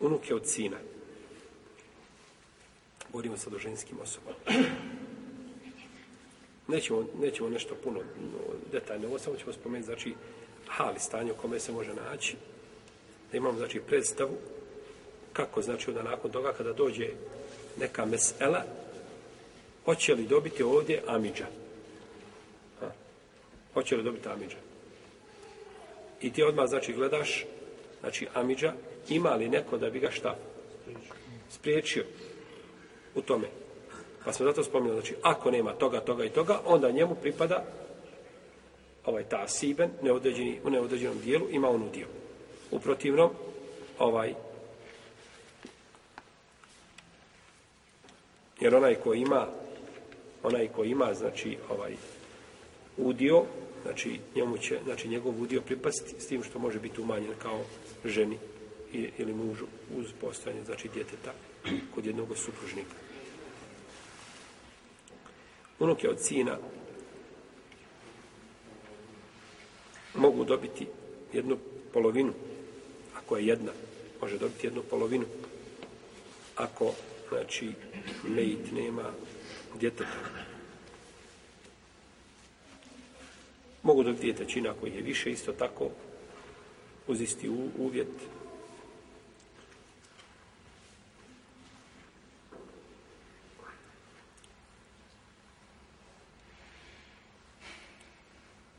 unuke od sina. Govorimo sad o ženskim osobama. Nećemo, nešto puno detaljno, ovo samo ćemo spomenuti, znači, hali stanje u kome se može naći, da imamo, znači, predstavu kako, znači, onda nakon toga kada dođe neka mesela, hoće li dobiti ovdje Amidža? Ha. Hoće li dobiti Amidža? I ti odmah, znači, gledaš znači Amidža, ima li neko da bi ga šta spriječio u tome. Pa smo zato spominjali, znači ako nema toga, toga i toga, onda njemu pripada ovaj ta siben u neodređenom dijelu ima on udio. U protivnom, ovaj jer onaj ko ima onaj ko ima znači ovaj udio, znači njemu će, znači njegov udio pripasti s tim što može biti umanjen kao ženi ili mužu uz postojanje, znači djeteta kod jednog supružnika. Unuke od sina mogu dobiti jednu polovinu, ako je jedna, može dobiti jednu polovinu. Ako, znači, mejit nema djeteta, Mogu dobiti dvije trećine ako je više, isto tako, uz isti uvjet,